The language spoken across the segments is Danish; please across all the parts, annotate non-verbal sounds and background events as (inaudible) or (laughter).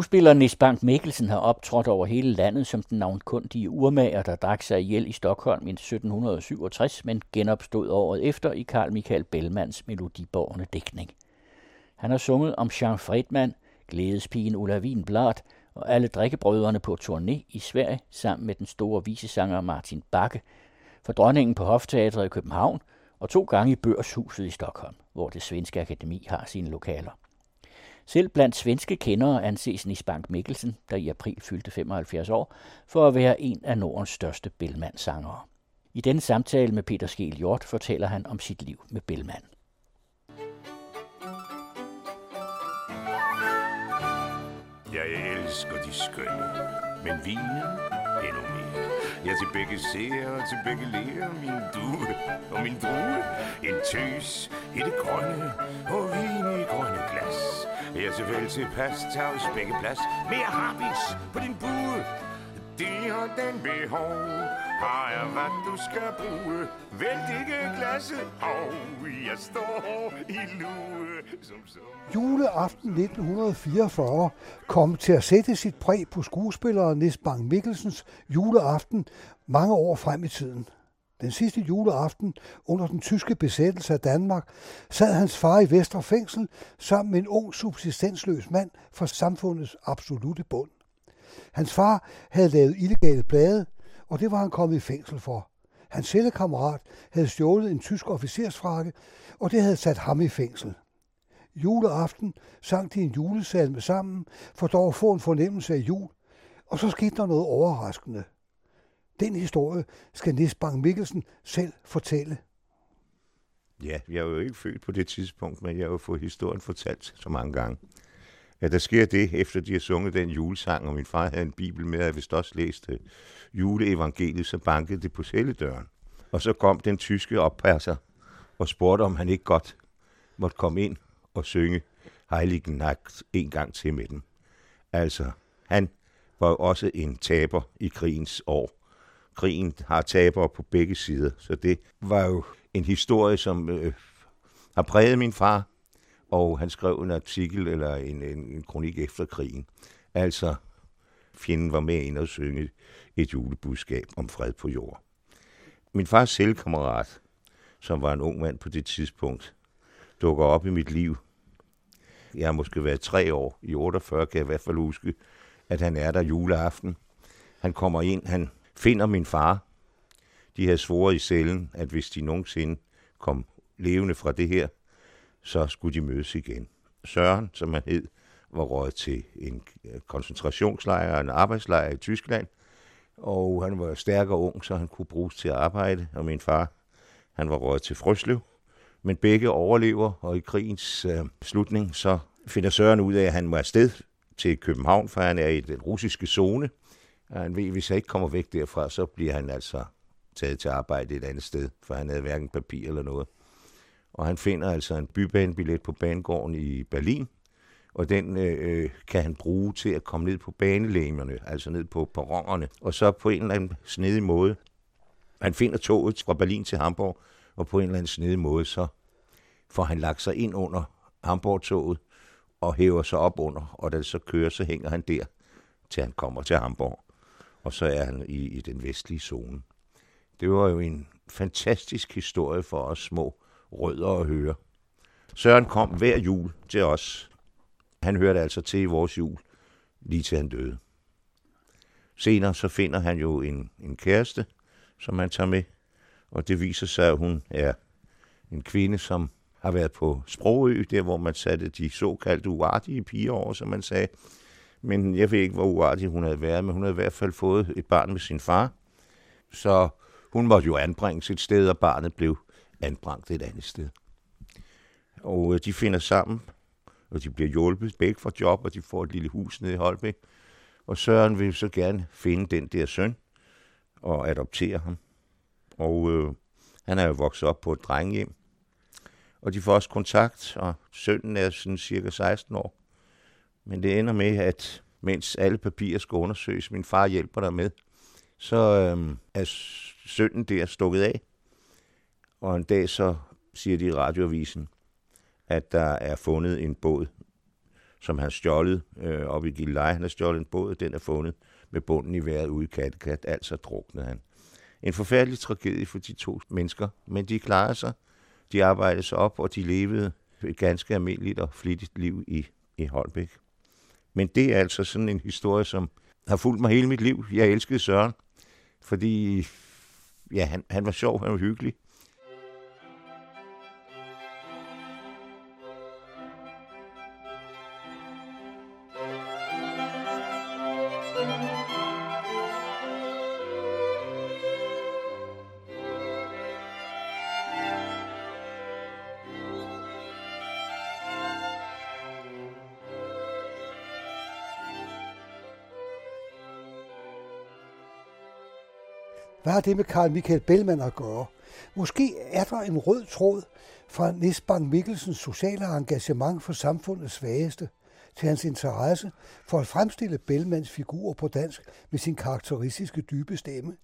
Skuespiller Nis Bank Mikkelsen har optrådt over hele landet som den navnkundige urmager, der drak sig ihjel i Stockholm i 1767, men genopstod året efter i Karl Michael Bellmans melodiborgende dækning. Han har sunget om Jean Fredman, glædespigen Ulla Wienblad og alle drikkebrødrene på turné i Sverige sammen med den store visesanger Martin Bakke, for dronningen på Hofteatret i København og to gange i Børshuset i Stockholm, hvor det svenske akademi har sine lokaler. Selv blandt svenske kendere anses Nis Bank Mikkelsen, der i april fyldte 75 år, for at være en af Nordens største Bellman-sangere. I denne samtale med Peter Skel Hjort fortæller han om sit liv med Bellman. Jeg elsker de skønne, men vinen endnu mere. Ja, til begge ser og til begge lærer min due og min drue. En tøs i det grønne og vin i grønne glas. Ja, til vel til tilpas, tavs begge plads. Mere habits på din bue. Det har den behov. Har jeg hvad du skal bruge? Vælt ikke glasset. Hov, jeg står i lue. Juleaften 1944 kom til at sætte sit præg på skuespilleren Nis Bang Mikkelsens juleaften mange år frem i tiden. Den sidste juleaften under den tyske besættelse af Danmark sad hans far i Vestre Fængsel sammen med en ung subsistensløs mand fra samfundets absolute bund. Hans far havde lavet illegale blade, og det var han kommet i fængsel for. Hans cellekammerat havde stjålet en tysk officersfrakke, og det havde sat ham i fængsel. Juleaften sang de en julesalme sammen, for dog at få en fornemmelse af jul, og så skete der noget overraskende. Den historie skal Nis Bang Mikkelsen selv fortælle. Ja, jeg er jo ikke født på det tidspunkt, men jeg har jo fået historien fortalt så mange gange. Ja, der sker det, efter de har sunget den julesang, og min far havde en bibel med, og jeg vist også læste øh, juleevangeliet, så bankede det på celledøren. Og så kom den tyske oppasser og spurgte, om han ikke godt måtte komme ind og synge Heiligen Nacht en gang til med dem. Altså, han var jo også en taber i krigens år. Krigen har tabere på begge sider, så det var jo en historie, som øh, har præget min far, og han skrev en artikel eller en, en, en kronik efter krigen. Altså, fjenden var med ind og synge et julebudskab om fred på jord. Min fars selvkammerat, som var en ung mand på det tidspunkt, dukker op i mit liv. Jeg har måske været tre år. I 48 kan jeg i hvert fald huske, at han er der juleaften. Han kommer ind, han finder min far. De havde svoret i cellen, at hvis de nogensinde kom levende fra det her, så skulle de mødes igen. Søren, som han hed, var råd til en øh, koncentrationslejr, en arbejdslejr i Tyskland, og han var stærk og ung, så han kunne bruges til at arbejde, og min far, han var råd til Frøslev. Men begge overlever, og i krigens øh, slutning, så finder Søren ud af, at han må afsted til København, for han er i den russiske zone. Og han ved, at hvis han ikke kommer væk derfra, så bliver han altså taget til arbejde et andet sted, for han havde hverken papir eller noget. Og han finder altså en bybanebillet på banegården i Berlin, og den øh, øh kan han bruge til at komme ned på banelæmerne, altså ned på perronerne, og så på en eller anden snedig måde. Han finder toget fra Berlin til Hamburg, og på en eller anden snedig måde, så får han lagt sig ind under Hamburg-toget, og hæver sig op under, og da det så kører, så hænger han der, til han kommer til Hamburg. Og så er han i, i den vestlige zone. Det var jo en fantastisk historie for os små rødder at høre. Søren kom hver jul til os. Han hørte altså til i vores jul, lige til han døde. Senere så finder han jo en, en kæreste, som han tager med, og det viser sig, at hun er en kvinde, som har været på Sprogø, der hvor man satte de såkaldte uartige piger over, som man sagde. Men jeg ved ikke, hvor uartig hun havde været, men hun havde i hvert fald fået et barn med sin far. Så hun måtte jo anbringes et sted, og barnet blev anbragt et andet sted. Og øh, de finder sammen, og de bliver hjulpet begge for job, og de får et lille hus nede i Holbæk. Og Søren vil så gerne finde den der søn og adoptere ham. Og øh, han er jo vokset op på et drengehjem. Og de får også kontakt, og sønnen er sådan cirka 16 år. Men det ender med, at mens alle papirer skal undersøges, min far hjælper der med, så øh, er sønnen der stukket af. Og en dag så siger de i radioavisen, at der er fundet en båd, som han stjålet øh, op i Gilleleje. Han har stjålet en båd, den er fundet med bunden i vejret ude i Kattegat, altså druknede han. En forfærdelig tragedie for de to mennesker, men de klarede sig. De arbejdede sig op, og de levede et ganske almindeligt og flittigt liv i, i Holbæk. Men det er altså sådan en historie, som har fulgt mig hele mit liv. Jeg elskede Søren, fordi ja, han, han var sjov, han var hyggelig. Har det med Karl Michael Bellman at gøre? Måske er der en rød tråd fra Nis Bang Mikkelsens sociale engagement for samfundets svageste til hans interesse for at fremstille Bellmans figur på dansk med sin karakteristiske dybe stemme.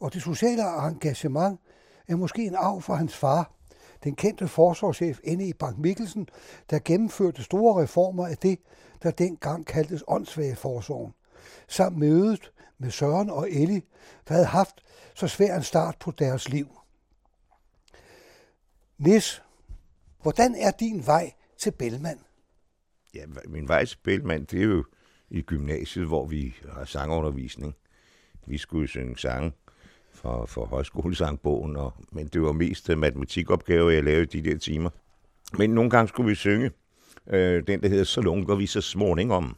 Og det sociale engagement er måske en arv fra hans far, den kendte forsvarschef N.E. Bank Mikkelsen, der gennemførte store reformer af det, der dengang kaldtes åndssvageforsorgen, samt mødet med Søren og Ellie, der havde haft så svær en start på deres liv. Nis, hvordan er din vej til Bellman? Ja, min vej til Bellman, det er jo i gymnasiet, hvor vi har sangundervisning. Vi skulle synge sange for, for højskolesangbogen, og, men det var mest matematikopgaver, jeg lavede de der timer. Men nogle gange skulle vi synge øh, den, der hedder Så lunker vi så småningom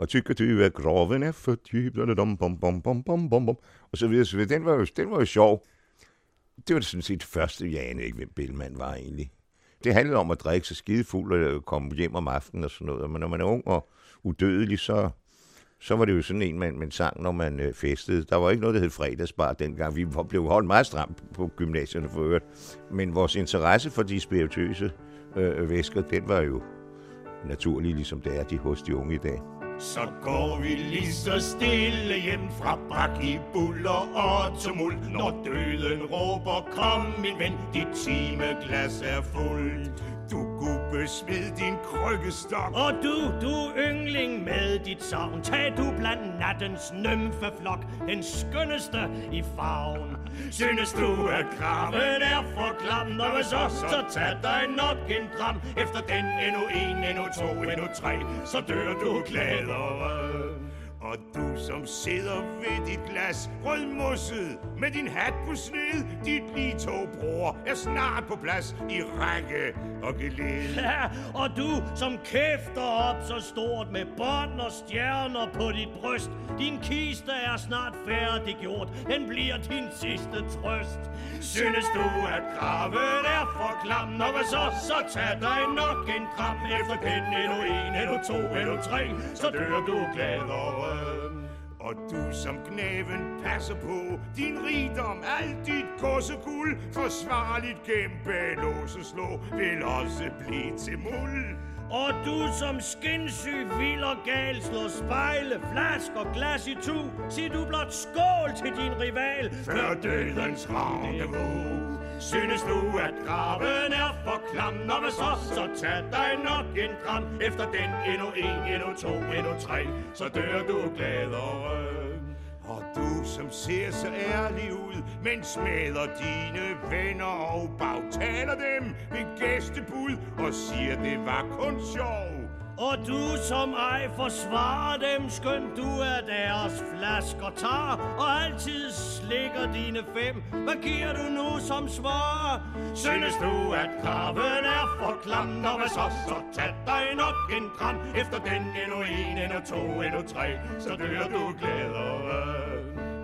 og tykker du, at groven er for dyb, og dum, bom, bom, bom, bom, bom, bom, og så videre, så videre. Den var jo, den var jo sjov. Det var sådan set det første, jeg anede ikke, hvem Bellman var egentlig. Det handlede om at drikke sig skidefuld og komme hjem om aftenen og sådan noget. Men når man er ung og udødelig, så, så var det jo sådan en, man, man sang, når man øh, festede. Der var ikke noget, der hed fredagsbar dengang. Vi blev holdt meget stramt på gymnasierne for øvrigt. Men vores interesse for de spirituøse øh, væsker, den var jo naturlig, ligesom det er de hos de unge i dag. Så går vi lige så stille hjem fra bak i buller og tumult Når døden råber, kom min ven, dit timeglas er fuldt du gubbe, smid din krykkestok. Og du, du yngling med dit savn, tag du blandt nattens nymfeflok, den skønneste i farven. Synes du, at kraven er for klam, når hvad så, så tag dig nok en dram. Efter den endnu en, endnu to, endnu tre, så dør du gladere. Og du som sidder ved dit glas, rødmosset med din hat på sned, dit lige to bror er snart på plads i række og gelede. Ja, og du som kæfter op så stort med bånd og stjerner på dit bryst, din kiste er snart færdiggjort, den bliver din sidste trøst. Synes du, at graven er for klam, når hvad så, så tag dig nok en kram efter den endnu en, endnu to, endnu tre, så dør du gladere. Og du som knæven passer på din rigdom, alt dit godseguld, forsvarligt gennem bag slå, vil også blive til muld. Og du som skinsyg, vild og gal, slår spejle, flasker, glas i tu, sig du blot skål til din rival, før dødens rendezvous. Synes du, at graven er for klam, når hvad så, så tag dig nok en kram. Efter den endnu en, endnu to, endnu tre, så dør du gladere. Og du, som ser så ærlig ud, men smadrer dine venner og bagtaler dem ved gæstebud og siger, det var kun sjov. Og du som ej forsvarer dem, skønt du er deres flasker tar, og altid slikker dine fem. Hvad giver du nu som svar? Synes du, at kraven er for klam, når hvad så, så tag dig nok en kram. Efter den endnu en, endnu to, endnu tre, så dør du glæder.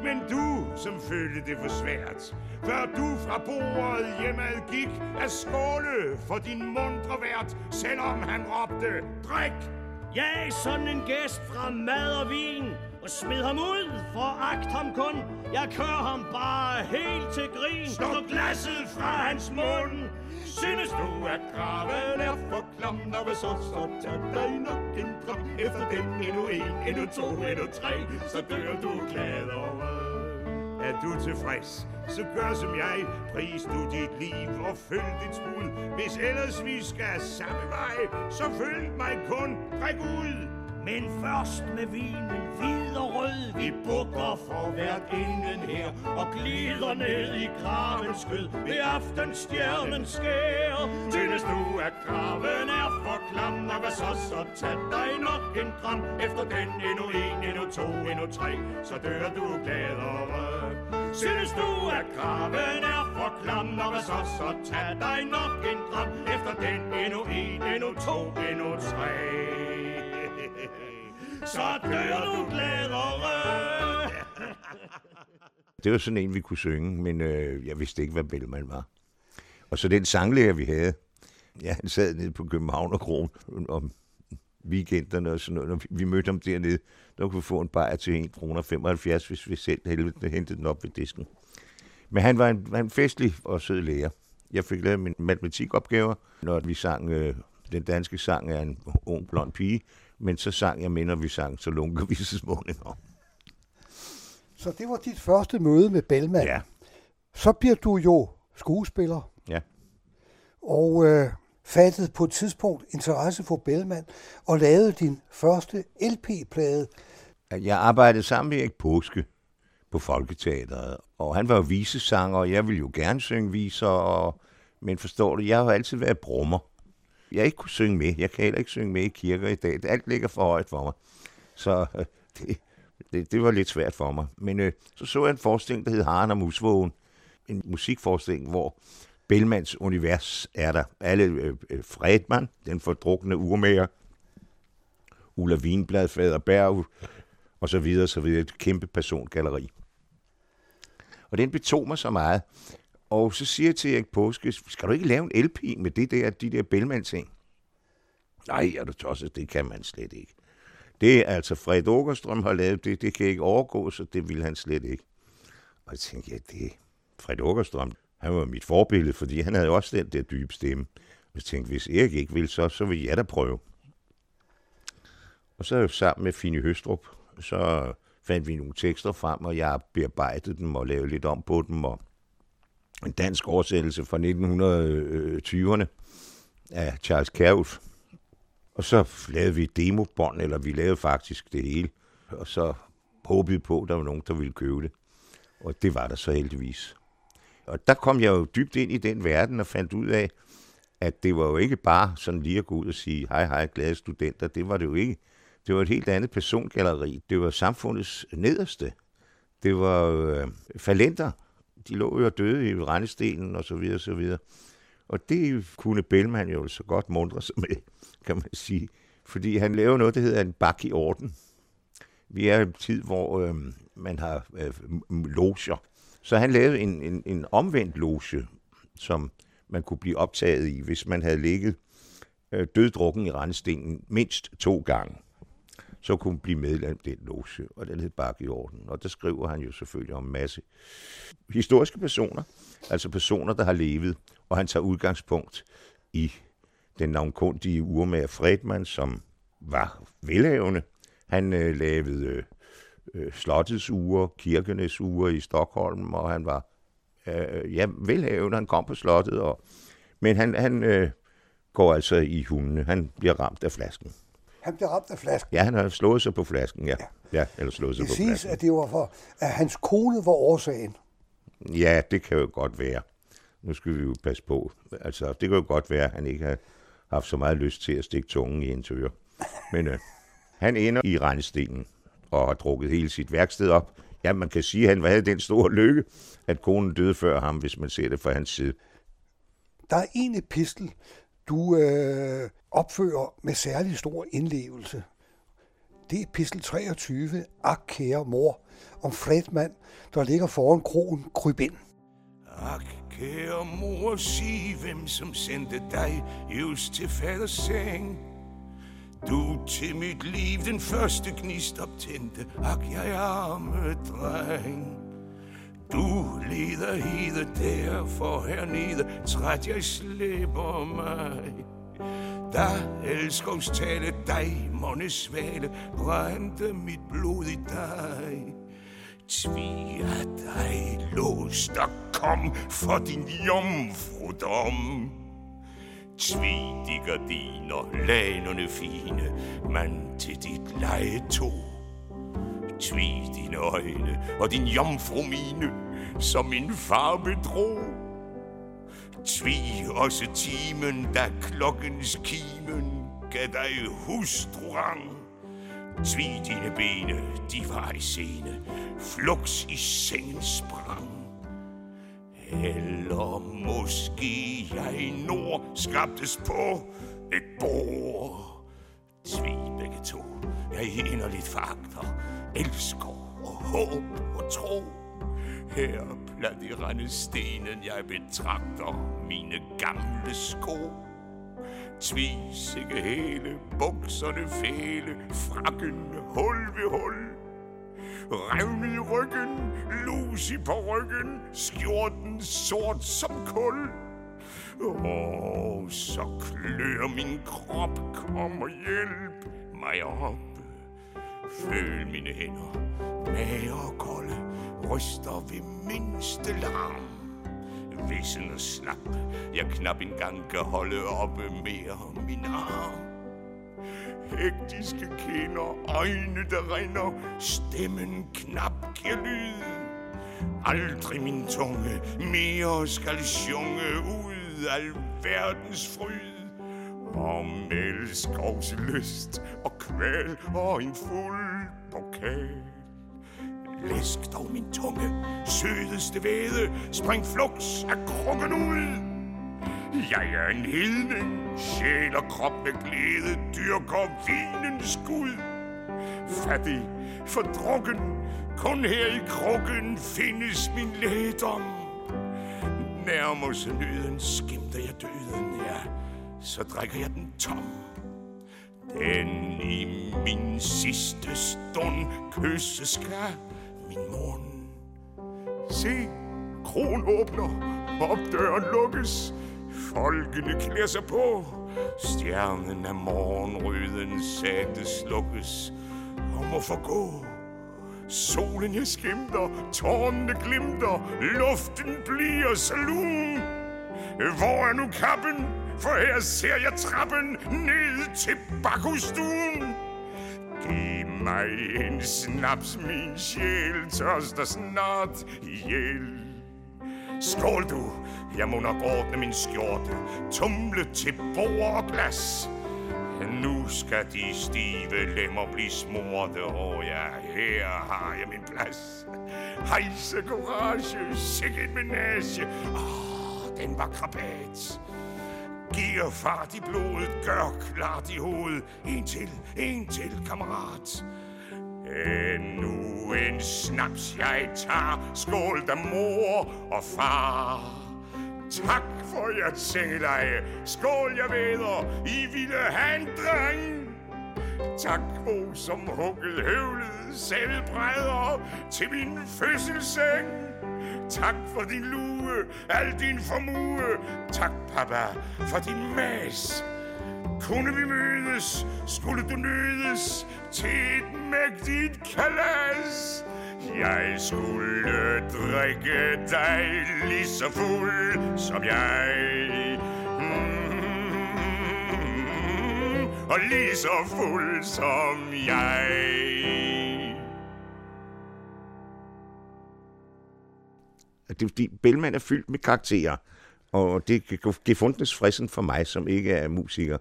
Men du, som følte det for svært, før du fra bordet hjemad gik, at skåle for din mundre vært, selvom han råbte, drik! Jeg er sådan en gæst fra mad og vin, og smid ham ud, for agt ham kun. Jeg kører ham bare helt til grin. Slå glasset fra hans mund. Synes du, at graven er for klam, når vi så så tag dig nok en kram. Efter den endnu en, endnu to, endnu tre, så dør du glad over. Er du tilfreds, så gør som jeg. Pris du dit liv og følg dit spud. Hvis ellers vi skal samme vej, så følg mig kun. Drik ud! Men først med vinen hvid og rød Vi bukker for hvert inden her Og glider ned i gravens skød Ved aftenstjernen skær Synes du at graven er for klam og hvad så, så tag dig nok en kram, Efter den endnu en, endnu to, endnu tre Så dør du gladere Synes du, at kraven er for klam, når hvad så, så tag dig nok en dram. Efter den endnu en, endnu to, endnu tre. Så dør du glædere. Det var sådan en, vi kunne synge, men øh, jeg vidste ikke, hvad Bellman var. Og så den sanglærer, vi havde, ja, han sad nede på København og Kron om weekenderne og sådan noget. Når vi mødte ham dernede, der kunne vi få en bajer til 1 kroner 75, hvis vi selv helvede hentede den op ved disken. Men han var en, en festlig og sød lærer. Jeg fik lavet min matematikopgaver, når vi sang, øh, den danske sang er en ung blond pige, men så sang jeg minder, vi sang, så lunker vi så småningom. Så det var dit første møde med Bellman. Ja. Så bliver du jo skuespiller. Ja. Og øh, fattede på et tidspunkt interesse for Bellman og lavede din første LP-plade. Jeg arbejdede sammen med Erik Påske på Folketeateret, og han var jo visesanger, og jeg ville jo gerne synge viser, og, men forstår du, jeg har altid været brummer jeg ikke kunne synge med. Jeg kan heller ikke synge med i kirker i dag. Alt ligger for højt for mig. Så øh, det, det, det var lidt svært for mig. Men øh, så så jeg en forestilling, der hed Haren og Musvågen. En musikforestilling, hvor Bellmans univers er der. Alle øh, øh, Fredman, den fordrukne urmager, Ulla Wienblad, Fader Berg, og så videre, så videre. Et kæmpe persongalleri. Og den betog mig så meget, og så siger jeg til Erik Påske, skal du ikke lave en LP med det der, de der Bellman-ting? Nej, er du tosset, det kan man slet ikke. Det er altså Fred Åkerstrøm har lavet det, det kan ikke overgå, så det vil han slet ikke. Og jeg tænkte, ja, det Fred Åkerstrøm, han var mit forbillede, fordi han havde også den der dybe stemme. Jeg tænkte, hvis Erik ikke vil, så, så vil jeg da prøve. Og så sammen med Fine Høstrup, så fandt vi nogle tekster frem, og jeg bearbejdede dem og lavede lidt om på dem, og en dansk oversættelse fra 1920'erne af Charles Keruf. Og så lavede vi et demobånd, eller vi lavede faktisk det hele. Og så håbede på, at der var nogen, der ville købe det. Og det var der så heldigvis. Og der kom jeg jo dybt ind i den verden og fandt ud af, at det var jo ikke bare sådan lige at gå ud og sige, hej hej, glade studenter. Det var det jo ikke. Det var et helt andet persongalleri. Det var samfundets nederste. Det var øh, falenter, de lå jo døde i rendestenen og så videre, og så videre. Og det kunne Bellman jo så godt mundre sig med, kan man sige. Fordi han laver noget, der hedder en bak i orden. Vi er i en tid, hvor øh, man har øh, loger. Så han lavede en, en, en omvendt loge, som man kunne blive optaget i, hvis man havde ligget øh, døddrukken i rendestenen mindst to gange så kunne man blive medlem af den loge, og den hed Bakke i orden. Og der skriver han jo selvfølgelig om en masse historiske personer, altså personer, der har levet, og han tager udgangspunkt i den navnkundige urmager Fredman, som var velhavende. Han øh, lavede øh, øh, slottets uger, kirkenes uger i Stockholm, og han var øh, ja, velhavende. Han kom på slottet, og, men han, han øh, går altså i hundene. Han bliver ramt af flasken. Han blev ramt af flasken. Ja, han har slået sig på flasken, ja. Ja, ja eller slået sig det på siges, flasken. at det var for, at hans kone var årsagen. Ja, det kan jo godt være. Nu skal vi jo passe på. Altså, det kan jo godt være, at han ikke har haft så meget lyst til at stikke tungen i en tør. Men øh, han ender i regnestenen og har drukket hele sit værksted op. Ja, man kan sige, at han havde den store lykke, at konen døde før ham, hvis man ser det fra hans side. Der er en epistel, du øh, opfører med særlig stor indlevelse. Det er epistel 23, Ak kære mor, om Fredman, der ligger foran krogen Kryb ind. Ak, kære mor, sig hvem som sendte dig just til faders seng. Du til mit liv den første gnist optændte, ak, jeg arme dreng. Du leder hede derfor hernede, træt jeg slipper mig. Da elskovstale dig, måne svale, brændte mit blod i dig. Tvi dig låst og kom for din jomfrudom. Tvi de gardiner, lanerne fine, man til dit leje tog. Tvi dine øjne og din jomfru mine, som min far bedrog. Tvi også timen, da klokkens kimen gav dig hustrurang. Tvi dine bene, de var i scene, flux i sengen sprang. Eller måske jeg nord skabtes på et bord. Tvi begge to, jeg inderligt fagter, elsker og håb og tro. Her blandt i rendestenen jeg betragter mine gamle sko. Tvis ikke hele, bukserne fæle, frakken hul ved hul. Revn i ryggen, lus i på ryggen, skjorten sort som kul. Åh, så klør min krop, kom og hjælp mig op. Føl mine hænder, mager og kolde, ryster ved mindste larm. Vissen og slap, jeg knap engang kan holde oppe mere min arm. Hektiske kinder, øjne der rinder, stemmen knap giver lyd. Aldrig min tunge mere skal sjunge ud al verdens fryd. Om elskovs lyst og kval og en fuld pokal. Læsk dog min tunge, sødeste væde, spring flux af krukken ud. Jeg er en hedning, sjæl og krop med glæde, dyrker vinens gud. Fattig, fordrukken, kun her i krukken findes min lædom. Nærmest nyden nøden, skimter jeg døden, ja, så drikker jeg den tom. Den i min sidste stund kysse skal min mund. Se, kron åbner, op døren lukkes, folkene klæder sig på. Stjernen af morgenrøden satte slukkes og må forgå. Solen jeg skimter, tårnene glimter, luften bliver slun. Hvor er nu kappen? For her ser jeg trappen ned til bakhusstuen. Giv mig en snaps, min sjæl tørster snart ihjel. Skål du, jeg må nok ordne min skjorte, tumle til bord og glas. Nu skal de stive lemmer blive smorte, og ja, her har jeg min plads. Hejse courage, sikke en menage. Oh, den var krabat. Giver fart i blodet, gør klart i hovedet. En til, en til, kammerat. Endnu en snaps jeg tager. Skål da mor og far. Tak for jeres sengeleje. Skål, jeg veder. I ville have en dreng. Tak, Bo, som hugget høvlede sædebrædder til min fødselsseng. Tak for din lue, al din formue. Tak, papa, for din mas. Kunne vi mødes, skulle du nydes til et mægtigt kalas. Jeg skulle drikke dig lige så fuld som jeg. Mm, og lige så fuld som jeg. Det er fordi, Bellman er fyldt med karakterer, og det det gefundnes frissen for mig, som ikke er musiker,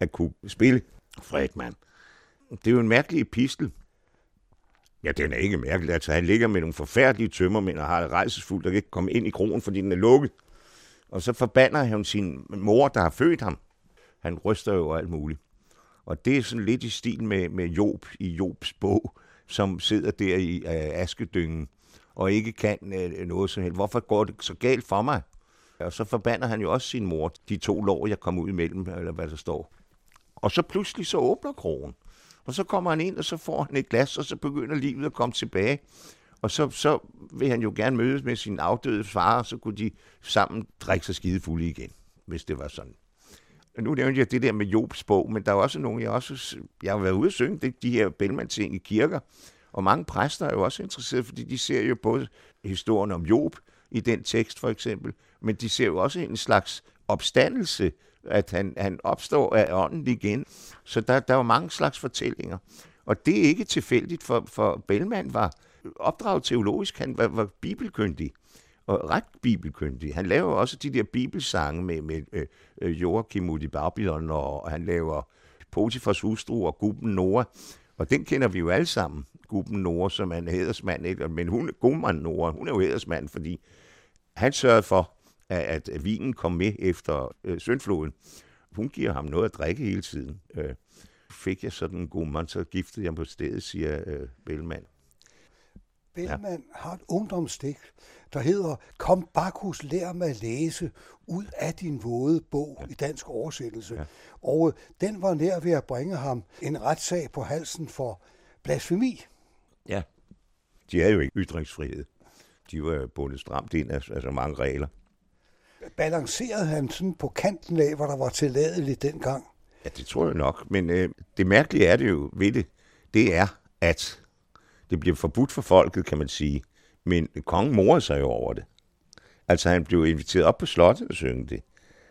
at kunne spille Fredman. Det er jo en mærkelig epistel. Ja, den er ikke mærkelig. Altså, han ligger med nogle forfærdelige tømmermænd og har det rejsesfuldt og kan ikke komme ind i kronen, fordi den er lukket. Og så forbander han sin mor, der har født ham. Han ryster jo alt muligt. Og det er sådan lidt i stil med, med Job i Jobs bog, som sidder der i øh, askedyngen og ikke kan øh, noget som helst. Hvorfor går det så galt for mig? Og så forbander han jo også sin mor, de to lår, jeg kom ud imellem, eller hvad der står. Og så pludselig så åbner krogen. Og så kommer han ind, og så får han et glas, og så begynder livet at komme tilbage. Og så, så vil han jo gerne mødes med sin afdøde far, og så kunne de sammen drikke sig skide fulde igen, hvis det var sådan. Og nu nævnte jeg det der med Jobs bog, men der er også nogle, jeg også, jeg har været ude og synge det, de her Bellman-ting i kirker, Og mange præster er jo også interesserede, fordi de ser jo både historien om Job i den tekst for eksempel, men de ser jo også en slags opstandelse, at han, han opstår af ånden igen. Så der, der var mange slags fortællinger. Og det er ikke tilfældigt, for, for Bellman var opdraget teologisk, han var, var bibelkyndig og ret bibelkyndig. Han laver også de der bibelsange med, med øh, øh Joachim ud i Babylon, og han laver Potifars hustru og Guben Noah. Og den kender vi jo alle sammen, Guben Noah, som er en hedersmand. Ikke? Men hun, Guben Noah, hun er jo hedersmand, fordi han sørgede for, at, at vinen kom med efter øh, søndfloden. Hun giver ham noget at drikke hele tiden. Øh, fik jeg sådan en god mand, så giftede jeg på stedet, siger øh, Bellman. Bellman ja. har et ungdomsstik, der hedder Kom Bakus, lær mig at læse ud af din våde bog i dansk oversættelse. Ja. Og øh, den var nær ved at bringe ham en retssag på halsen for blasfemi. Ja, de er jo ikke ytringsfrihed. De var bundet stramt ind af altså mange regler. Balancerede han sådan på kanten af, hvad der var tilladeligt dengang? Ja, det tror jeg nok. Men øh, det mærkelige er det jo ved det, det er, at det bliver forbudt for folket, kan man sige. Men kongen morede sig jo over det. Altså han blev inviteret op på slottet og synge det.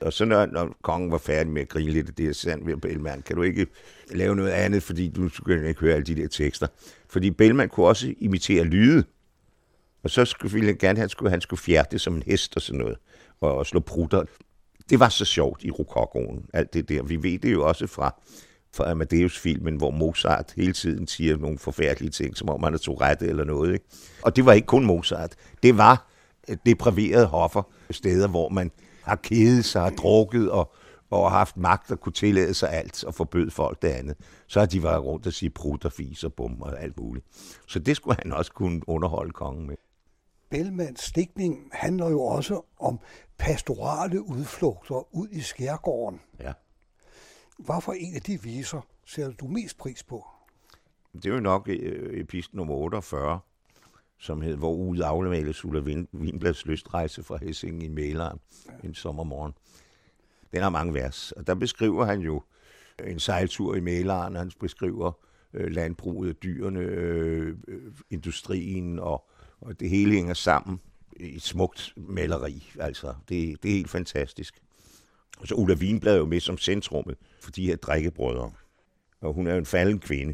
Og så når, når kongen var færdig med at grine lidt af det, så sagde han, Bellman, kan du ikke lave noget andet, fordi du skulle ikke høre alle de der tekster. Fordi Bellman kunne også imitere lyde. Og så skulle, ville han gerne, han skulle, han skulle fjerte som en hest og sådan noget, og, og slå prutter. Det var så sjovt i rokokoen, alt det der. Vi ved det jo også fra fra Amadeus-filmen, hvor Mozart hele tiden siger nogle forfærdelige ting, som om han er Tourette eller noget. Ikke? Og det var ikke kun Mozart. Det var depriverede hoffer, steder, hvor man har kedet sig, har drukket og, og har haft magt og kunne tillade sig alt og forbød folk det andet. Så har de været rundt og sige prut og fis og bum og alt muligt. Så det skulle han også kunne underholde kongen med. Bellmans stikning handler jo også om pastorale udflugter ud i skærgården. Ja. Hvad for en af de viser ser du mest pris på? Det er jo nok øh, epist nummer 48, som hed Hvor ude afmales Ulla Vindblads lystrejse fra Hessingen i Mæleren ja. en sommermorgen. Den har mange vers, og der beskriver han jo en sejltur i Mæleren, han beskriver øh, landbruget, dyrene, øh, øh, industrien, og, og det hele hænger sammen i et smukt maleri. Altså, det, det er helt fantastisk. Og så Ulla Wienblad er jo med som centrummet for de her drikkebrødre. Og hun er jo en falden kvinde,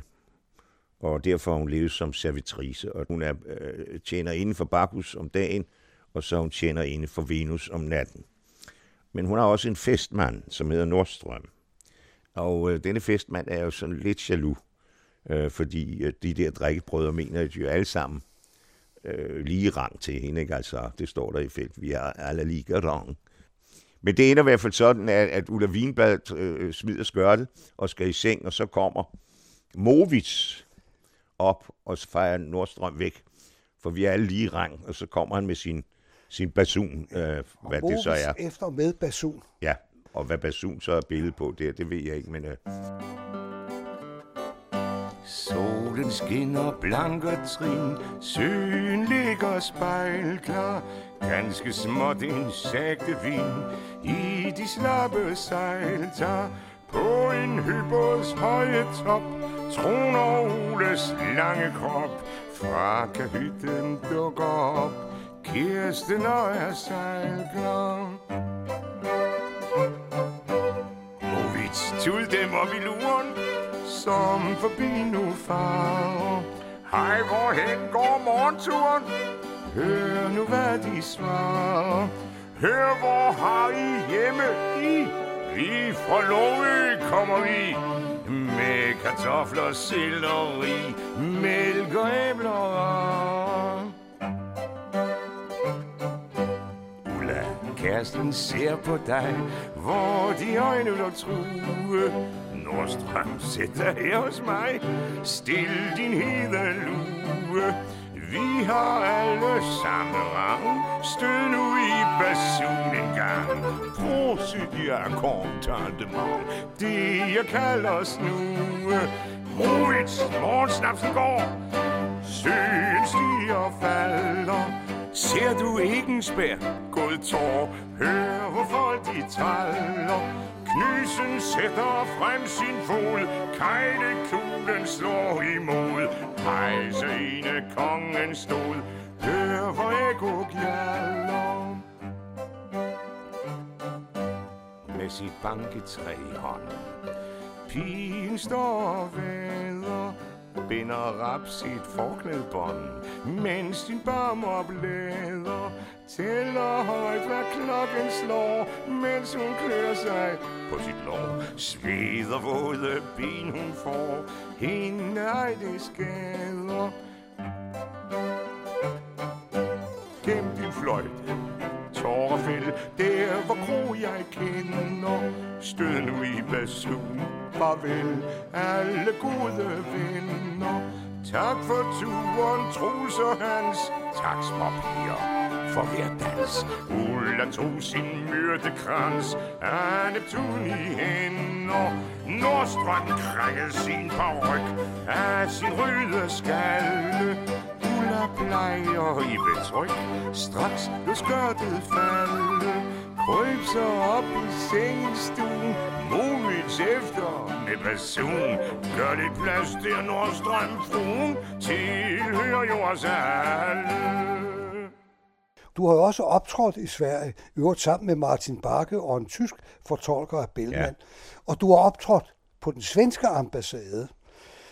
og derfor har hun levet som servitrice. Og hun er, øh, tjener inden for Bacchus om dagen, og så hun tjener inden for Venus om natten. Men hun har også en festmand, som hedder Nordstrøm. Og øh, denne festmand er jo sådan lidt jaloux, øh, fordi øh, de der drikkebrødre mener at de jo alle sammen øh, lige rang til hende. Ikke? Altså, det står der i felt, vi er alle lige rang. Men det ender i hvert fald sådan, at, at Ulla Wienblad øh, smider skørtet og skal i seng, og så kommer Movits op og fejrer Nordstrøm væk. For vi er alle lige rang, og så kommer han med sin, sin basun, øh, hvad og det så er. efter med basun. Ja, og hvad basun så er billedet på, det, det ved jeg ikke, men... Øh. Solen skinner blank og trin, søen ligger spejlklar, Ganske småt en sagte vind i de slappe sejltar. på en hybbåds høje top troner Oles lange krop. Fra kahytten dukker op Kirsten og er sejlklar. Movits tud dem op i luren som forbi nu far Hej, hvorhen går morgenturen? Hør nu, hvad de svarer. Hør, hvor har I hjemme i? Vi fra Låge kommer vi med kartofler, selleri, mælk og æbler. Ulla, kæresten ser på dig, hvor de øjne lå true. Nordstrøm, sæt dig her hos mig, stil din hede lue. Vi har alle samme rang. Stød nu i basun en gang. Prosit, ja, kontandement. Det jeg kalder os nu. Movits, morgensnapsen går. Søen stiger og falder. Ser du ikke en spær, gået tår? Hør, hvor folk de træller. Knysen sætter frem sin fod, kejlekuglen slår imod. Pejse en af kongen stod, hør hvor ekko gjalder. Med sit banketræ i hånden, pigen står og vader, binder rap sit forklædbånd, mens din barmor blæder. Tæller højt, hvad klokken slår, mens hun klør sig på sit lår. Sveder våde ben hun får, hende ej det skader. Gem din fløjte, tårerfælde, der hvor kro jeg kender. Stød nu i basun, farvel, alle gode venner. Tak for turen, Troels og Hans. Tak, småpiger, for hver dans. Ulla tog sin myrdekrans af Neptun i hænder. Nordstrøm krækkede sin paryk af sin røde skalle. Ulla plejer i betryk, straks blev skørtet falde. Kryb så op i sengestuen, Movits efter med basun. Gør lidt plads der, Nordstrøm fruen, tilhører jo os alle. Du har jo også optrådt i Sverige, øvrigt sammen med Martin Bakke og en tysk fortolker af Bellman. Ja. Og du har optrådt på den svenske ambassade.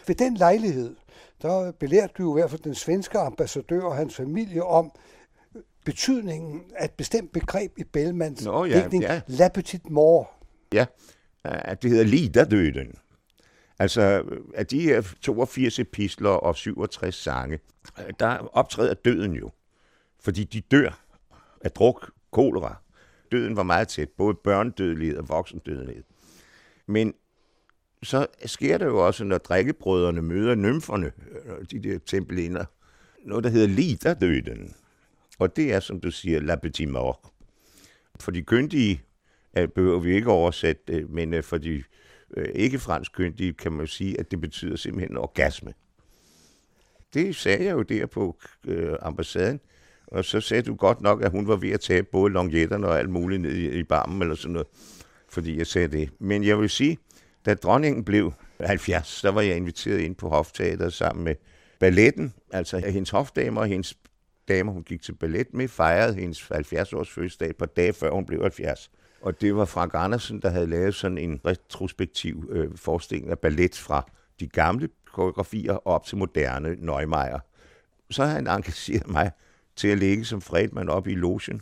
Ved den lejlighed, der belærte du i hvert fald den svenske ambassadør og hans familie om betydningen af et bestemt begreb i Bellmans Nå, ja, digtning, ja. La Petite Mort. Ja, at det hedder Liderdøden. Altså, af de her 82 epistler og 67 sange, der optræder døden jo. Fordi de dør af druk, kolera. Døden var meget tæt, både børnedødelighed og voksendødelighed. Men så sker der jo også, når drikkebrødrene møder nymferne, øh, de der tempeliner, noget, der hedder Liderdøden. Og det er, som du siger, La Petite Mort. For de kyndige øh, behøver vi ikke oversætte men øh, for de ikke fransk kyndige kan man sige, at det betyder simpelthen orgasme. Det sagde jeg jo der på ambassaden, og så sagde du godt nok, at hun var ved at tage både longjetterne og alt muligt ned i, i barmen eller sådan noget, fordi jeg sagde det. Men jeg vil sige, da dronningen blev 70, der var jeg inviteret ind på hofteateret sammen med balletten, altså hendes hofdamer og hendes damer, hun gik til ballet med, fejrede hendes 70-års fødselsdag på dage før hun blev 70. Og det var Frank Andersen, der havde lavet sådan en retrospektiv øh, forestilling af ballet fra de gamle koreografier op til moderne Neumeier. Så har han engageret mig til at ligge som Fredman op i logen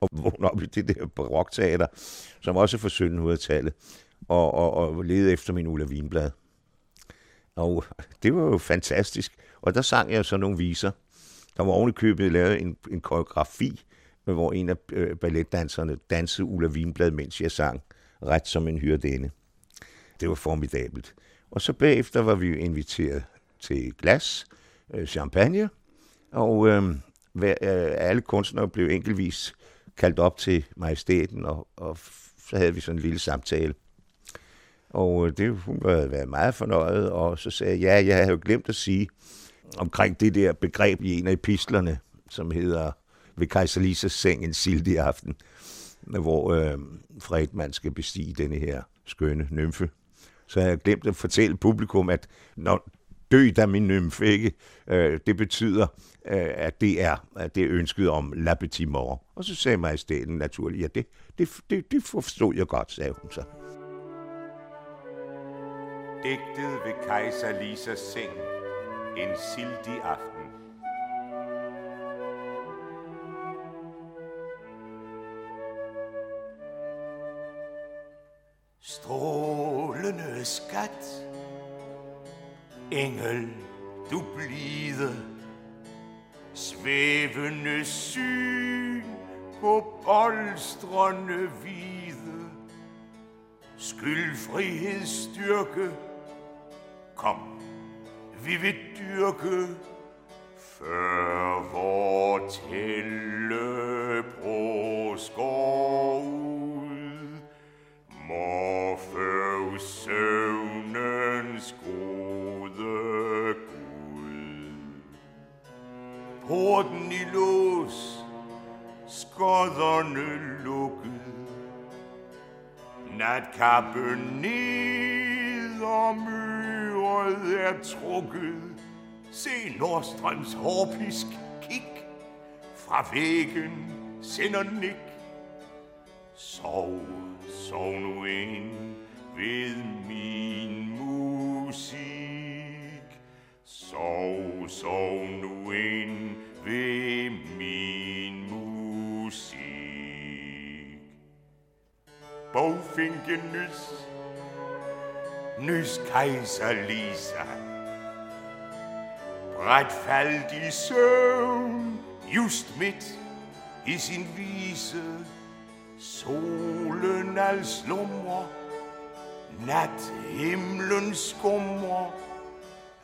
og vågne op i det der barokteater, som også er fra 1700-tallet, og, og, og lede efter min Ulla Vinblad. Og det var jo fantastisk. Og der sang jeg så nogle viser. Der var ovenikøbet lavet en, en koreografi, hvor en af øh, balletdanserne dansede Ulla Vinblad, mens jeg sang ret som en hyrdende. Det var formidabelt. Og så bagefter var vi inviteret til glas, øh, champagne, og øh, hver, øh, alle kunstnere blev enkeltvis kaldt op til majestæten, og, og så havde vi sådan en lille samtale. Og øh, det, hun havde været meget fornøjet, og så sagde jeg, ja, jeg havde jo glemt at sige omkring det der begreb i en af epistlerne, som hedder ved kejser Lisas seng en sildig aften, hvor øh, Fredman skal bestige denne her skønne nymfe. Så jeg glemt at fortælle publikum, at når dø der min nymfe, ikke? Øh, det betyder, øh, at det er at det er ønsket om la petite mort. Og så sagde majestæten naturligt, ja, det, det, det, det forstod jeg godt, sagde hun så. Digtet ved kejser Lisas seng. En sildig aften. Strålende skat, engel, du blide, svævende syn på bolstrende hvide, skyldfrihedsstyrke, styrke, kom, vi vil dyrke, før vor tællebros går ud. Må føv søvnens gode Gud. Porten i lås, skodderne lukket. Natkappen ned og mød møret er trukket. Se Nordstrøms hårpisk kig. Fra væggen sender nik. Sov, sov nu ind ved min musik. Sov, sov nu ind ved min musik. Bogfinken nys, nys kejser Lisa. Bræt faldt i søvn, just midt i sin vise. Solen al slumrer, nat himlen skummer.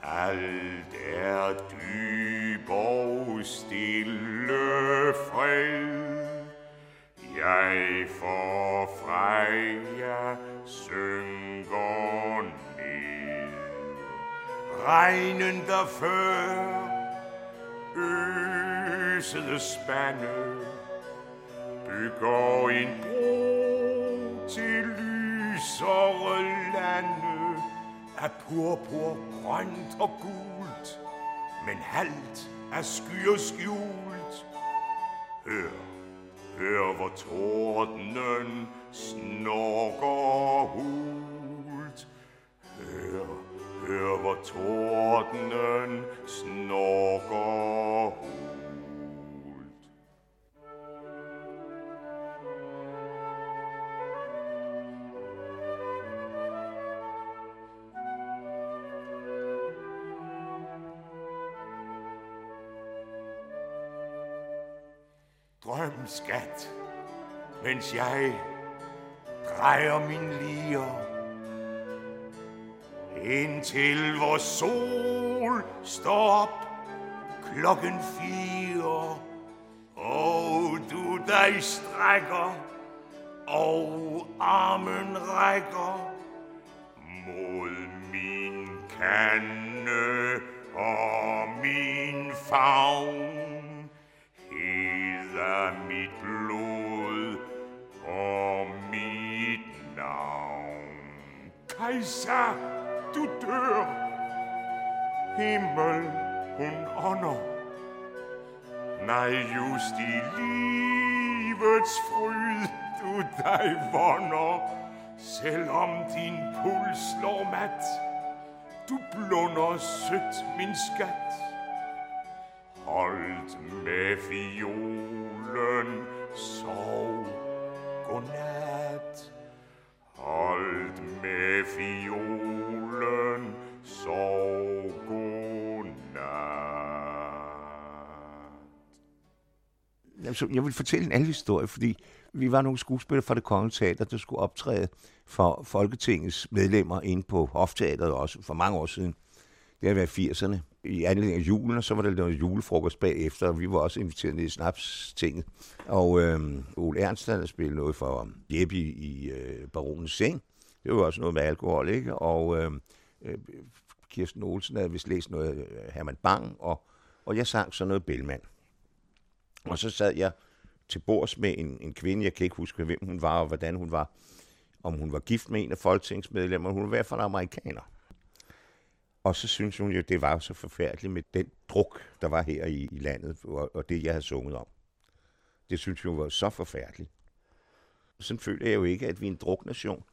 Alt er dyb og stille fred. Jeg får Freja synker Regnen der før øsede spande bygger en bro til lysere lande af purpur, grønt og gult, men halvt af skyer skjult. Hør, hør hvor tordenen snorker hul. Hør, hvor tordenen snorker hult. Drøm, skat, mens jeg drejer min lier. Indtil vor sol står op klokken fire. Og du dig strækker, og armen rækker mod min kande og min favn. Hedder mit blod og mit navn. Kejser, du dør. Himmel, hun ånder. Nej, just i livets fryd, du dig vonder. Selvom din puls slår mat, du blunder sødt, min skat. Holdt med fiolen, sov, godnat. Holdt med fiolen, Så Jeg vil fortælle en anden historie, fordi vi var nogle skuespillere fra det Kongelige Teater, der skulle optræde for Folketingets medlemmer inde på Hofteateret også for mange år siden. Det har været 80'erne. I anledning af julen, og så var der noget julefrokost bagefter, og vi var også inviteret ned i Snapstinget. Og øh, Ole Ernst havde spillet noget for Jeppe i, i øh, Baronens Seng. Det var også noget med alkohol, ikke? Og øhm, øh, Kirsten Olsen havde vist læst noget af Herman Bang, og, og jeg sang så noget Bellman. Og så sad jeg til bords med en, en kvinde, jeg kan ikke huske, hvem hun var og hvordan hun var. Om hun var gift med en af folketingsmedlemmerne. Hun var i hvert fald amerikaner. Og så synes hun jo, det var så forfærdeligt med den druk, der var her i, i landet, og, og det, jeg havde sunget om. Det synes hun var så forfærdeligt. Sådan føler jeg jo ikke, at vi er en druknation.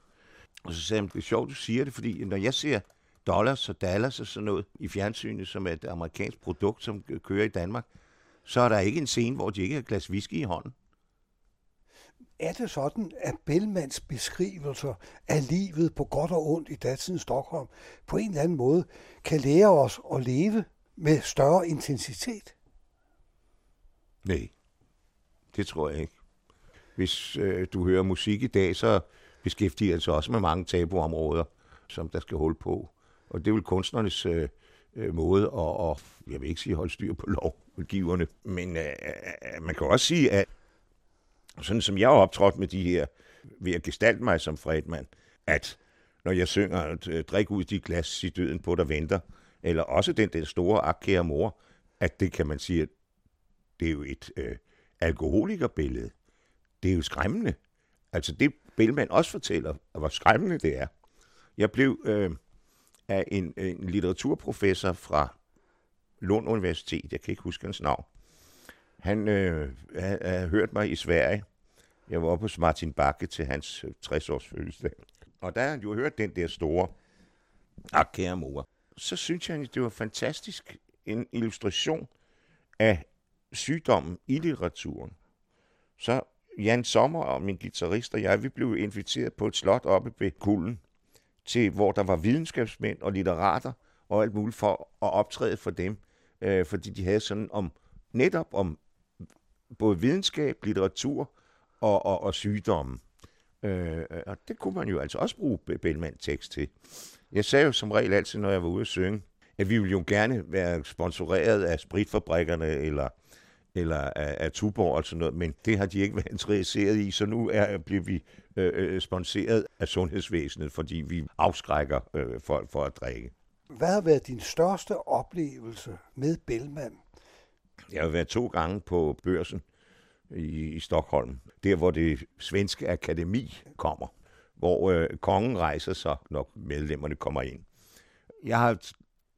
Og så sagde hun, det er sjovt, du siger det, fordi når jeg ser dollars og dollars og sådan noget i fjernsynet, som er et amerikansk produkt, som kører i Danmark, så er der ikke en scene, hvor de ikke har glas whisky i hånden. Er det sådan, at Bellmans beskrivelser af livet på godt og ondt i datidens Stockholm på en eller anden måde kan lære os at leve med større intensitet? Nej, det tror jeg ikke. Hvis øh, du hører musik i dag, så beskæftiger det sig også med mange tabuområder, som der skal holde på. Og det er vel kunstnernes øh, øh, måde at, at, jeg vil ikke sige holde styr på udgiverne. men øh, øh, øh, man kan også sige, at sådan som jeg har optrådt med de her, ved at gestalte mig som Fredman, at når jeg synger, at drik ud de glas i døden på, der venter, eller også den der store akkære mor, at det kan man sige, at det er jo et øh, alkoholikerbillede. Det er jo skræmmende. Altså det Bellman også fortæller, hvor skræmmende det er. Jeg blev øh, af en, en litteraturprofessor fra Lund Universitet, jeg kan ikke huske hans navn. Han øh, havde hørt mig i Sverige. Jeg var oppe hos Martin Bakke til hans øh, 60-års fødselsdag. Og der han jo hørt den der store, ak kære mor, så synes jeg, det var fantastisk en illustration af sygdommen i litteraturen. Så Jan Sommer og min guitarist og jeg, vi blev inviteret på et slot oppe ved Kulden, til hvor der var videnskabsmænd og litterater og alt muligt for at optræde for dem, øh, fordi de havde sådan om netop om både videnskab, litteratur og, og, og sygdomme. Øh, og det kunne man jo altså også bruge Bellman-tekst til. Jeg sagde jo som regel altid, når jeg var ude at synge, at vi ville jo gerne være sponsoreret af spritfabrikkerne eller eller af, af Tuborg og sådan noget, men det har de ikke været interesseret i, så nu er, bliver vi øh, øh sponsoreret af sundhedsvæsenet, fordi vi afskrækker øh, folk for at drikke. Hvad har været din største oplevelse med Bellman? Jeg har været to gange på børsen i, i Stockholm, der hvor det svenske akademi kommer, hvor øh, kongen rejser sig, når medlemmerne kommer ind. Jeg har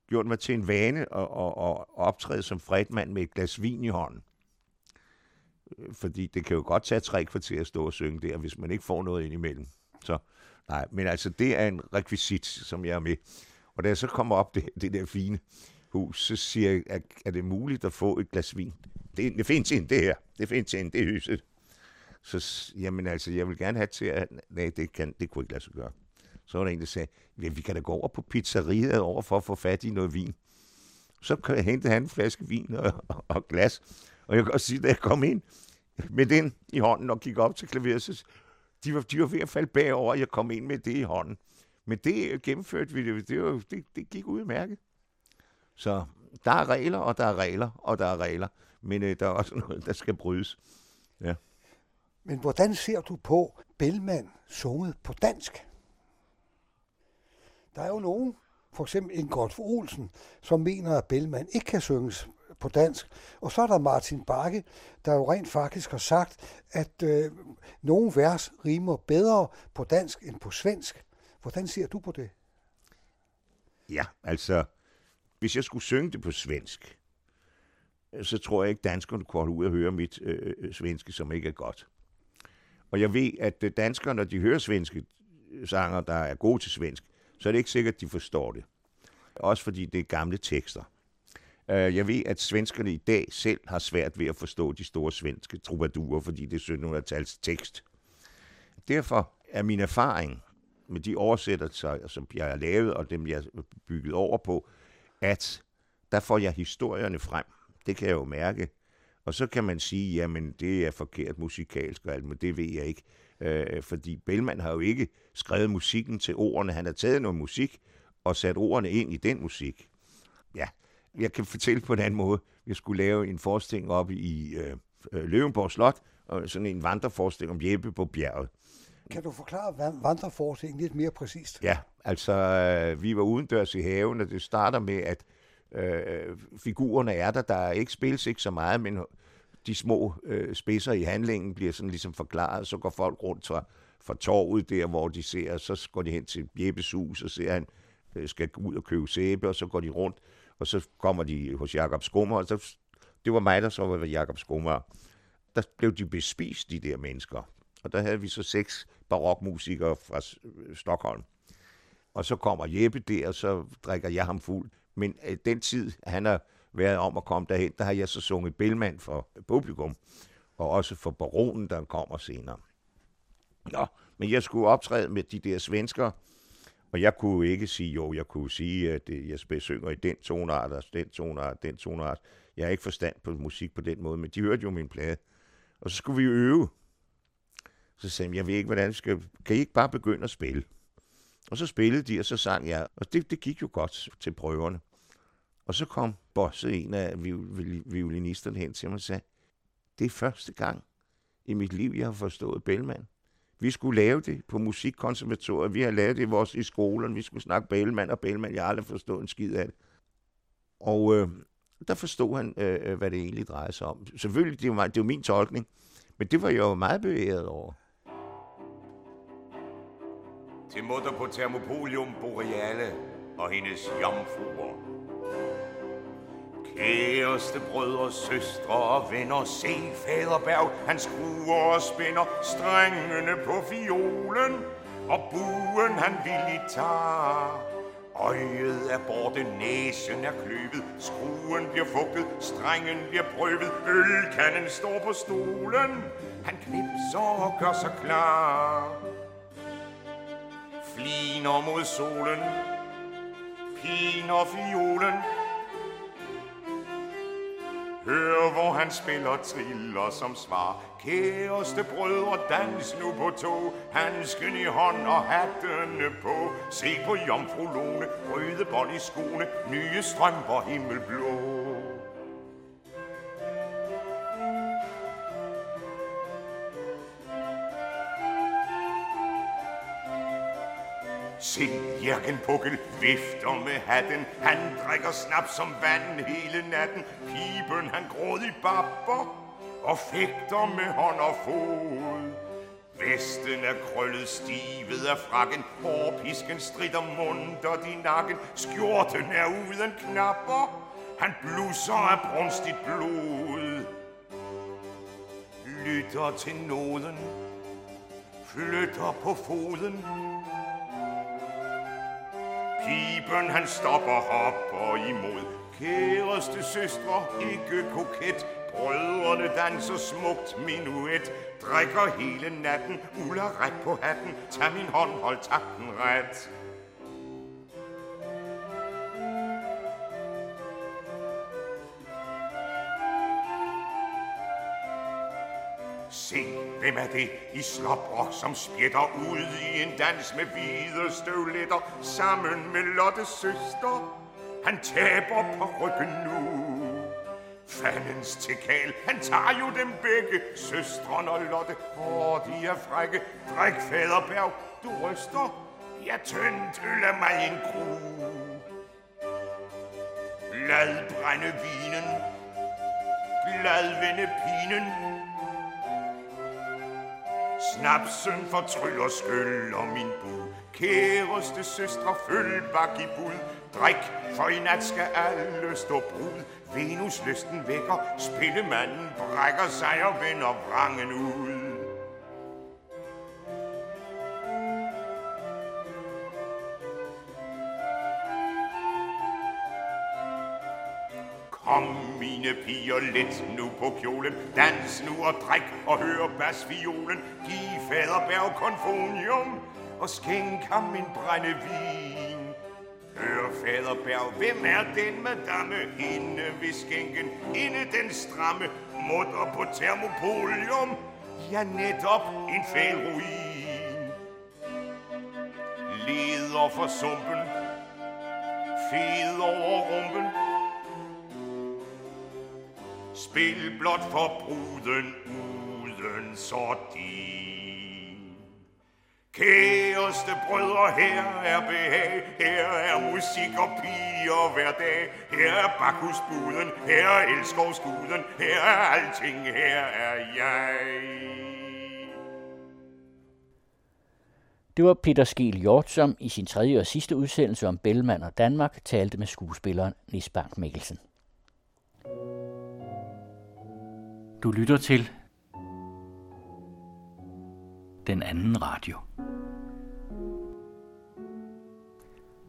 gjort mig til en vane at, at, at optræde som fredmand med et glas vin i hånden. Øh, fordi det kan jo godt tage tre kvarter at stå og synge der, hvis man ikke får noget ind imellem. Så nej, men altså det er en rekvisit, som jeg er med. Og da jeg så kommer op det, det der fine hus, så siger jeg, er, er det muligt at få et glas vin? Det, det findes ind, det her. Det findes ind, det er huset. Så jamen altså, jeg vil gerne have til at... Nej, det, kan, det kunne ikke lade sig gøre. Så var der en, der sagde, ja, vi kan da gå over på pizzeriet over for at få fat i noget vin. Så kan jeg hente han en flaske vin og, og, og glas. Og jeg kan også sige, da jeg kom ind med den i hånden og gik op til klaveret, så de var, de var ved at falde bagover, og jeg kom ind med det i hånden. Men det gennemførte vi, det, det, var, det, det gik udmærket. Så der er regler, og der er regler, og der er regler. Men øh, der er også (laughs) noget, der skal brydes. Ja. Men hvordan ser du på Bellman sunget på dansk? Der er jo nogen, for eksempel Ingolf Olsen, som mener, at Bellman ikke kan synges på dansk. Og så er der Martin Bakke, der jo rent faktisk har sagt, at øh, nogle vers rimer bedre på dansk end på svensk. Hvordan ser du på det? Ja, altså, hvis jeg skulle synge det på svensk, så tror jeg ikke, danskerne kunne holde ud at høre mit øh, øh, øh svenske, som ikke er godt. Og jeg ved, at øh, danskere, når de hører svenske øh, sanger, der er gode til svensk, så er det ikke sikkert, at de forstår det. Også fordi det er gamle tekster. Jeg ved, at svenskerne i dag selv har svært ved at forstå de store svenske troubadurer, fordi det er 1700-tals tekst. Derfor er min erfaring med de oversættelser, som jeg har lavet, og dem, jeg har bygget over på, at der får jeg historierne frem. Det kan jeg jo mærke. Og så kan man sige, jamen det er forkert musikalsk og alt, men det ved jeg ikke. Øh, fordi Bellman har jo ikke skrevet musikken til ordene. Han har taget noget musik og sat ordene ind i den musik. Ja, jeg kan fortælle på en anden måde. Jeg skulle lave en forestilling op i øh, øh, Løvenborg Slot, og sådan en vandreforestilling om Jeppe på bjerget. Kan du forklare vandreforskningen lidt mere præcist? Ja, altså øh, vi var udendørs i haven, og det starter med, at øh, figurerne er der. Der er ikke spilles ikke så meget, men de små øh, spidser i handlingen bliver sådan ligesom forklaret. Så går folk rundt fra, fra torvet der, hvor de ser, så går de hen til Jeppes hus, og ser, han øh, skal ud og købe sæbe, og så går de rundt og så kommer de hos Jakob Skummer, og så, det var mig, der så var Jakob Skummer. Der blev de bespist, de der mennesker. Og der havde vi så seks barokmusikere fra øh, Stockholm. Og så kommer Jeppe der, og så drikker jeg ham fuld. Men øh, den tid, han har været om at komme derhen, der har jeg så sunget Bellman for publikum, og også for baronen, der kommer senere. Nå, men jeg skulle optræde med de der svensker, og jeg kunne ikke sige, jo, jeg kunne sige, at øh, jeg synger i den tonart, og den tonart, den tonart. Jeg har ikke forstand på musik på den måde, men de hørte jo min plade. Og så skulle vi øve. Så sagde jeg, jeg ved ikke, hvordan jeg skal... Kan I ikke bare begynde at spille? Og så spillede de, og så sang jeg. Og det, det gik jo godt til prøverne. Og så kom bosset en af violinisterne, hen til mig og sagde, det er første gang i mit liv, jeg har forstået Bellman. Vi skulle lave det på musikkonservatoriet. Vi har lavet det i, vores, i skolen. Vi skulle snakke Bellman og Bellman. Jeg har aldrig forstået en skid af det. Og øh, der forstod han, øh, øh hvad det egentlig drejede sig om. Selvfølgelig, det var, det var min tolkning. Men det var jeg jo meget bevæget over til mutter på Thermopolium Boreale og hendes jomfruer. Kæreste brødre, søstre og venner, se Faderberg, han skruer og spænder strengene på fiolen, og buen han villigt tager. Øjet er borte, næsen er kløvet, skruen bliver fugtet, strengen bliver prøvet, ølkanden står på stolen. Han knipser og gør sig klar. Fliner mod solen, piner fiolen, Hør, hvor han spiller triller som svar. Kæreste brødre, dans nu på tog. Handsken i hånd og hattene på. Se på jomfru Lone, røde bånd i skoene. Nye strømper himmelblå. Se Jørgen Pukkel vifter med hatten. Han drikker snap som vand hele natten. Piben han grådig babber og fægter med hånd og fod. Vesten er krøllet stivet af frakken, hårpisken strider mundt i nakken, skjorten er uden knapper, han blusser af brunstigt blod. Lytter til nåden, flytter på foden, Piben han stopper hopper imod. Kæreste søstre, ikke koket. Brødrene danser smukt minuet. Drikker hele natten, uller ret på hatten. Tag min hånd, hold takten ret. Se, hvem er det i slåbrok, som spjætter ud i en dans med hvide støvletter sammen med Lottes søster? Han taber på ryggen nu. Fandens tekal, han tager jo dem begge, søstren og Lotte. Åh, de er frække. Drik, faderberg, du ryster. Jeg tyndtøller mig en kru. Lad brænde vinen. Lad vende pinen. Snapsen fortryller skyld og min bud. Kæreste søstre, følg bak i bud. Drik, for i nat skal alle stå brud. Venus lysten vækker, spillemanden brækker sig og vender vrangen ud. Om mine piger, lidt nu på kjolen. Dans nu og drik og hør basviolen. Giv faderberg konfonium og skænk ham en brændevin. Hør, faderberg, hvem er den madame? Hende ved skænken, hende den stramme, mutter på termopolium. Ja, netop en fæl ruin. Leder for sumpen, fed over rumpen, Spil blot for bruden uden sordin. Kæreste brødre, her er behag, her er musik og piger hver dag. Her er bakhusbuden, her er elskovsguden, her er alting, her er jeg. Det var Peter Skel Hjort, som i sin tredje og sidste udsendelse om Bellman og Danmark talte med skuespilleren Nis Bank Mikkelsen. Du lytter til den anden radio.